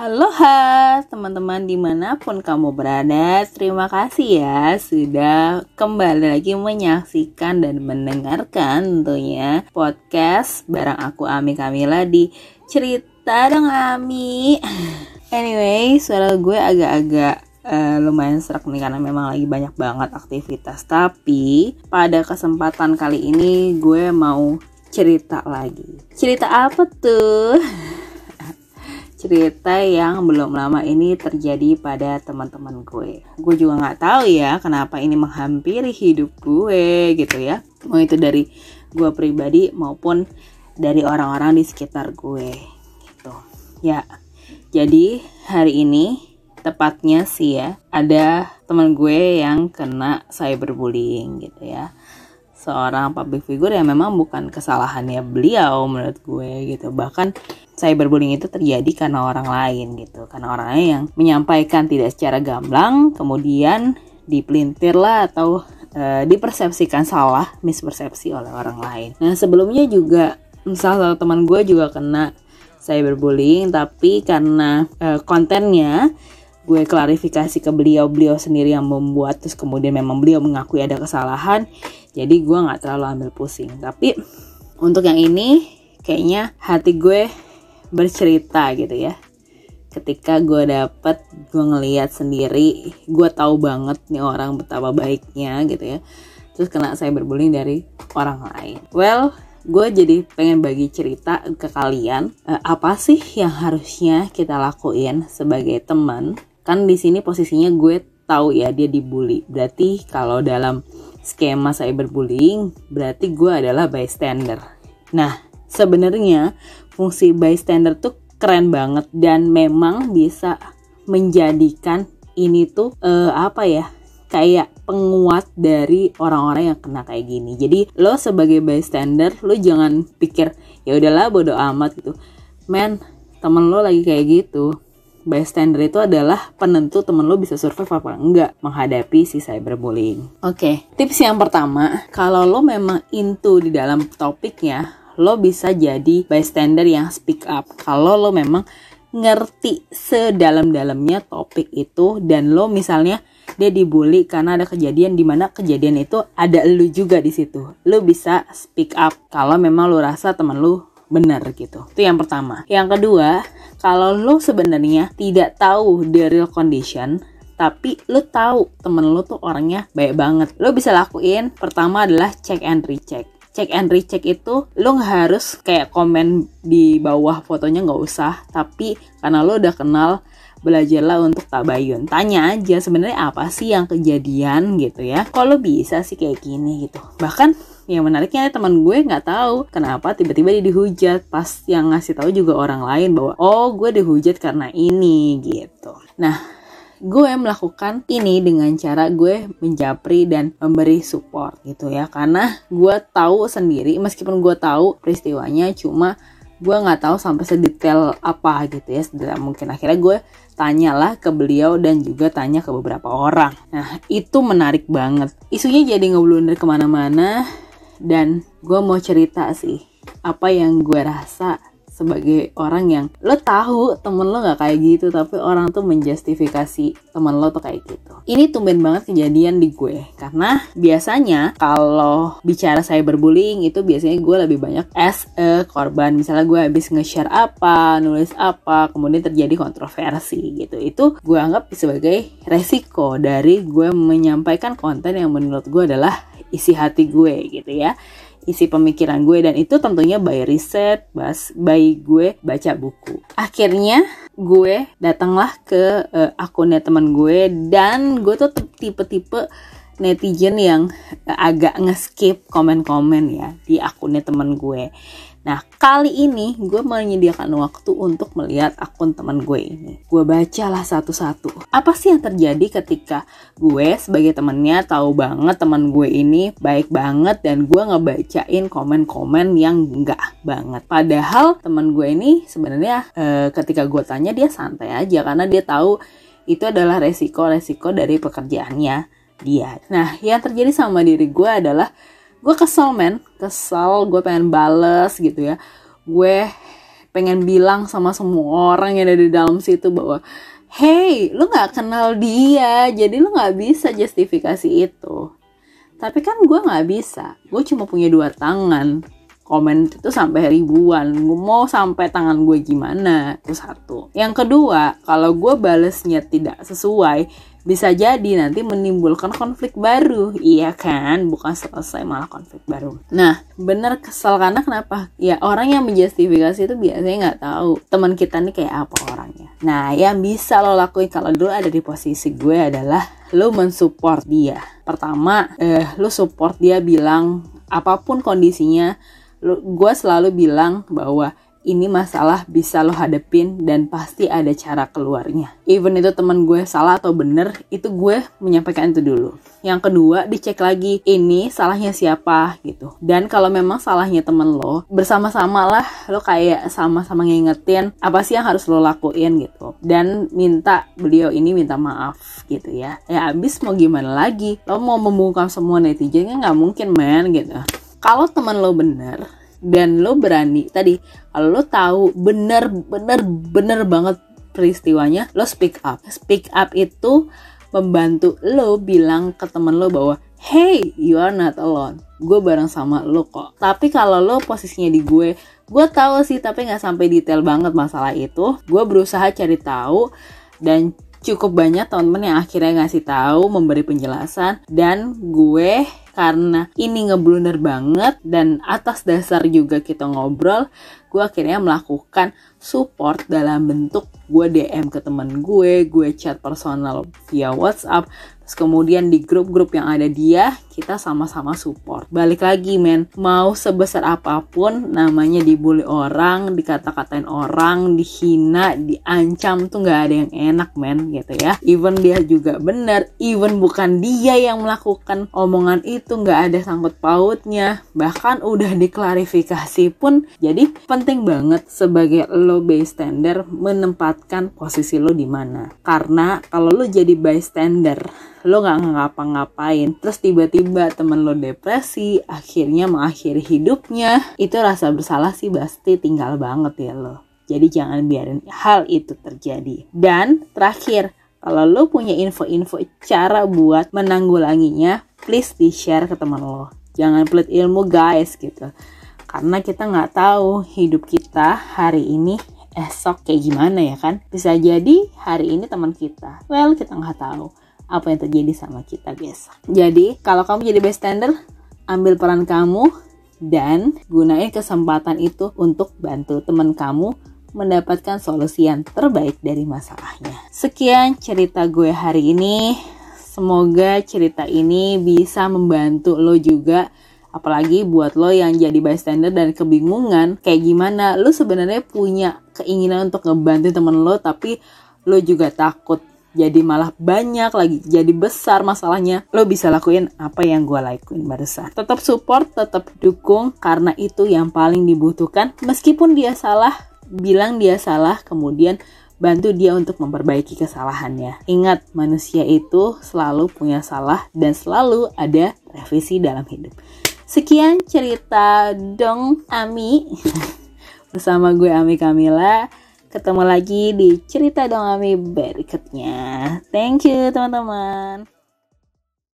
Halo ha, teman-teman di mana pun kamu berada Terima kasih ya sudah kembali lagi menyaksikan dan mendengarkan tentunya Podcast bareng aku Ami Kamila di Cerita dong Ami. Anyway, suara gue agak-agak uh, lumayan serak nih karena memang lagi banyak banget aktivitas. Tapi pada kesempatan kali ini gue mau cerita lagi. Cerita apa tuh? cerita yang belum lama ini terjadi pada teman-teman gue. Gue juga nggak tahu ya kenapa ini menghampiri hidup gue gitu ya. Mau itu dari gue pribadi maupun dari orang-orang di sekitar gue gitu. Ya, jadi hari ini tepatnya sih ya ada teman gue yang kena cyberbullying gitu ya seorang public figure yang memang bukan kesalahannya beliau menurut gue gitu. Bahkan cyberbullying itu terjadi karena orang lain gitu. Karena orang lain yang menyampaikan tidak secara gamblang kemudian dipelintir lah atau e, dipersepsikan salah mispersepsi oleh orang lain. Nah sebelumnya juga salah satu teman gue juga kena cyberbullying tapi karena e, kontennya gue klarifikasi ke beliau beliau sendiri yang membuat terus kemudian memang beliau mengakui ada kesalahan jadi gue nggak terlalu ambil pusing. Tapi untuk yang ini kayaknya hati gue bercerita gitu ya. Ketika gue dapet gue ngeliat sendiri gue tahu banget nih orang betapa baiknya gitu ya. Terus kena saya berbullying dari orang lain. Well gue jadi pengen bagi cerita ke kalian uh, apa sih yang harusnya kita lakuin sebagai teman kan di sini posisinya gue tahu ya dia dibully berarti kalau dalam skema cyberbullying berarti gue adalah bystander nah sebenarnya fungsi bystander tuh keren banget dan memang bisa menjadikan ini tuh uh, apa ya kayak penguat dari orang-orang yang kena kayak gini. Jadi lo sebagai bystander lo jangan pikir ya udahlah bodo amat gitu. Men, temen lo lagi kayak gitu. Bystander itu adalah penentu temen lo bisa survive apa enggak menghadapi si cyberbullying. Oke, okay, tips yang pertama, kalau lo memang into di dalam topiknya, lo bisa jadi bystander yang speak up kalau lo memang ngerti sedalam-dalamnya topik itu dan lo misalnya dia dibully karena ada kejadian di mana kejadian itu ada lu juga di situ. Lo bisa speak up kalau memang lo rasa teman lo benar gitu. Itu yang pertama. Yang kedua, kalau lo sebenarnya tidak tahu the real condition, tapi lo tahu temen lo tuh orangnya baik banget. Lo bisa lakuin pertama adalah check and recheck check and recheck itu lo nggak harus kayak komen di bawah fotonya nggak usah tapi karena lo udah kenal belajarlah untuk tabayun tanya aja sebenarnya apa sih yang kejadian gitu ya kalau bisa sih kayak gini gitu bahkan yang menariknya teman gue nggak tahu kenapa tiba-tiba dia dihujat. Pas yang ngasih tahu juga orang lain bahwa oh gue dihujat karena ini gitu. Nah gue melakukan ini dengan cara gue menjapri dan memberi support gitu ya. Karena gue tahu sendiri meskipun gue tahu peristiwanya cuma gue nggak tahu sampai sedetail apa gitu ya. Sedetail mungkin. Akhirnya gue tanyalah ke beliau dan juga tanya ke beberapa orang. Nah itu menarik banget. Isunya jadi ngeblunder ke mana-mana dan gue mau cerita sih apa yang gue rasa sebagai orang yang lo tahu temen lo nggak kayak gitu tapi orang tuh menjustifikasi temen lo tuh kayak gitu. Ini tumben banget kejadian di gue karena biasanya kalau bicara cyberbullying itu biasanya gue lebih banyak as a korban. Misalnya gue habis nge-share apa nulis apa kemudian terjadi kontroversi gitu. Itu gue anggap sebagai resiko dari gue menyampaikan konten yang menurut gue adalah isi hati gue gitu ya isi pemikiran gue dan itu tentunya by riset, bas, by gue baca buku. Akhirnya gue datanglah ke uh, akunnya teman gue dan gue tuh tipe-tipe netizen yang agak nge-skip komen-komen ya di akunnya teman gue. Nah, kali ini gue menyediakan waktu untuk melihat akun teman gue ini. Gue bacalah satu-satu. Apa sih yang terjadi ketika gue sebagai temennya tahu banget teman gue ini baik banget dan gue ngebacain komen-komen yang enggak banget. Padahal teman gue ini sebenarnya e, ketika gue tanya dia santai aja karena dia tahu itu adalah resiko-resiko dari pekerjaannya dia. Nah, yang terjadi sama diri gue adalah gue kesel men. Kesel gue pengen bales gitu ya. Gue pengen bilang sama semua orang yang ada di dalam situ bahwa hey lu nggak kenal dia jadi lu nggak bisa justifikasi itu. Tapi kan gue nggak bisa. Gue cuma punya dua tangan komen itu sampai ribuan. Gue mau sampai tangan gue gimana? Itu satu. Yang kedua kalau gue balesnya tidak sesuai bisa jadi nanti menimbulkan konflik baru. Iya kan? Bukan selesai malah konflik baru. Nah bener kesel karena kenapa? Ya orang yang menjustifikasi itu biasanya nggak tahu teman kita nih kayak apa orangnya. Nah yang bisa lo lakuin kalau dulu ada di posisi gue adalah lo mensupport dia. Pertama eh, lo support dia bilang apa pun kondisinya gue selalu bilang bahwa ini masalah bisa lo hadepin dan pasti ada cara keluarnya. Even itu teman gue salah atau bener, itu gue menyampaikan itu dulu. Yang kedua, dicek lagi ini salahnya siapa gitu. Dan kalau memang salahnya temen lo, bersama-sama lah lo kayak sama-sama ngingetin apa sih yang harus lo lakuin gitu. Dan minta beliau ini minta maaf gitu ya. Ya abis mau gimana lagi? Lo mau membungkam semua netizen kan nggak mungkin man gitu. Kalau teman lo bener, dan lo berani tadi kalau lo tahu bener bener bener banget peristiwanya lo speak up. Speak up itu membantu lo bilang ke temen lo bahwa hey you are not alone. Gue bareng sama lo kok. Tapi kalau lo posisinya di gue gue tahu sih tapi nggak sampai detail banget masalah itu. Gue berusaha cari tahu dan cukup banyak teman-teman yang akhirnya ngasih tahu memberi penjelasan dan gue karena ini ngeblunder banget dan atas dasar juga kita ngobrol gue akhirnya melakukan support dalam bentuk gue DM ke temen gue, gue chat personal via WhatsApp, terus kemudian di grup-grup yang ada dia, kita sama-sama support. Balik lagi men, mau sebesar apa pun namanya dibully orang, dikata-katain orang, dihina, diancam tuh nggak ada yang enak men gitu ya. Even dia juga benar, even bukan dia yang melakukan omongan itu nggak ada sangkut pautnya, bahkan udah diklarifikasi pun jadi penting banget sebagai lo bystander menempatkan posisi lo di mana. Karena kalau lo jadi bystander, lo nggak ngapa-ngapain, terus tiba-tiba temen lo depresi, akhirnya mengakhiri hidupnya, itu rasa bersalah sih pasti tinggal banget ya lo. Jadi jangan biarin hal itu terjadi. Dan terakhir, kalau lo punya info-info cara buat menanggulanginya, please di share ke teman lo. Jangan pelit ilmu guys gitu. Karena kita nggak tahu hidup kita hari ini esok kayak gimana ya kan? Bisa jadi hari ini teman kita. Well kita nggak tahu apa yang terjadi sama kita besok jadi kalau kamu jadi bystander ambil peran kamu dan gunain kesempatan itu untuk bantu teman kamu mendapatkan solusi yang terbaik dari masalahnya. Sekian cerita gue hari ini. Semoga cerita ini bisa membantu lo juga apalagi buat lo yang jadi bystander dan kebingungan kayak gimana lo sebenarnya punya keinginan untuk ngebantu temen lo tapi lo juga takut jadi malah banyak lagi jadi besar masalahnya lo bisa lakuin apa yang gue lakuin barusan tetap support tetap dukung karena itu yang paling dibutuhkan meskipun dia salah bilang dia salah kemudian bantu dia untuk memperbaiki kesalahannya. Ingat, manusia itu selalu punya salah dan selalu ada revisi dalam hidup. Sekian cerita dong Ami bersama gue Ami Kamila. Ketemu lagi di cerita dong Ami berikutnya. Thank you teman-teman.